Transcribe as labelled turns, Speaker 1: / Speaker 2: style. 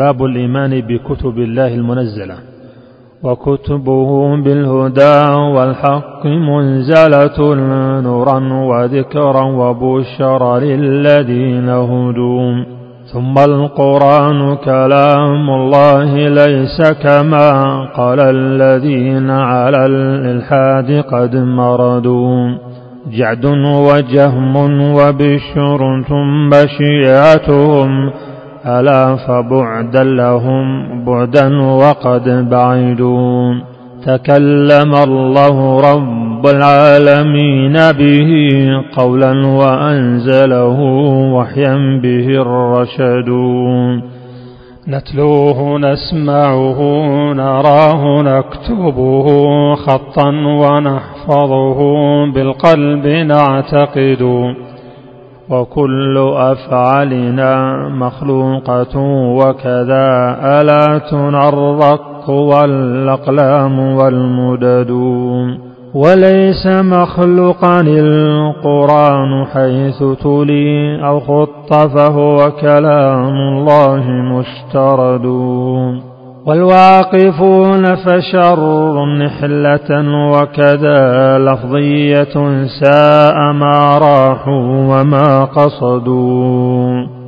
Speaker 1: باب الإيمان بكتب الله المنزلة. وكتبه بالهدى والحق منزلة نورا وذكرا وبشرى للذين هدوا. ثم القرآن كلام الله ليس كما قال الذين على الإلحاد قد مردوا. جعد وجهم وبشر ثم شيعتهم ألا فبعدا لهم بعدا وقد بعدوا تكلم الله رب العالمين به قولا وأنزله وحيا به الرشد نتلوه نسمعه نراه نكتبه خطا ونحفظه بالقلب نعتقد. وكل أفعالنا مخلوقة وكذا آلاتنا الرق والأقلام والمدد. وليس مخلوقا القرآن حيث تلي أو خط فهو كلام الله مسترد والواقفون فشر نحلة وكذا لفظية ساء ما راحوا وما قصدوا.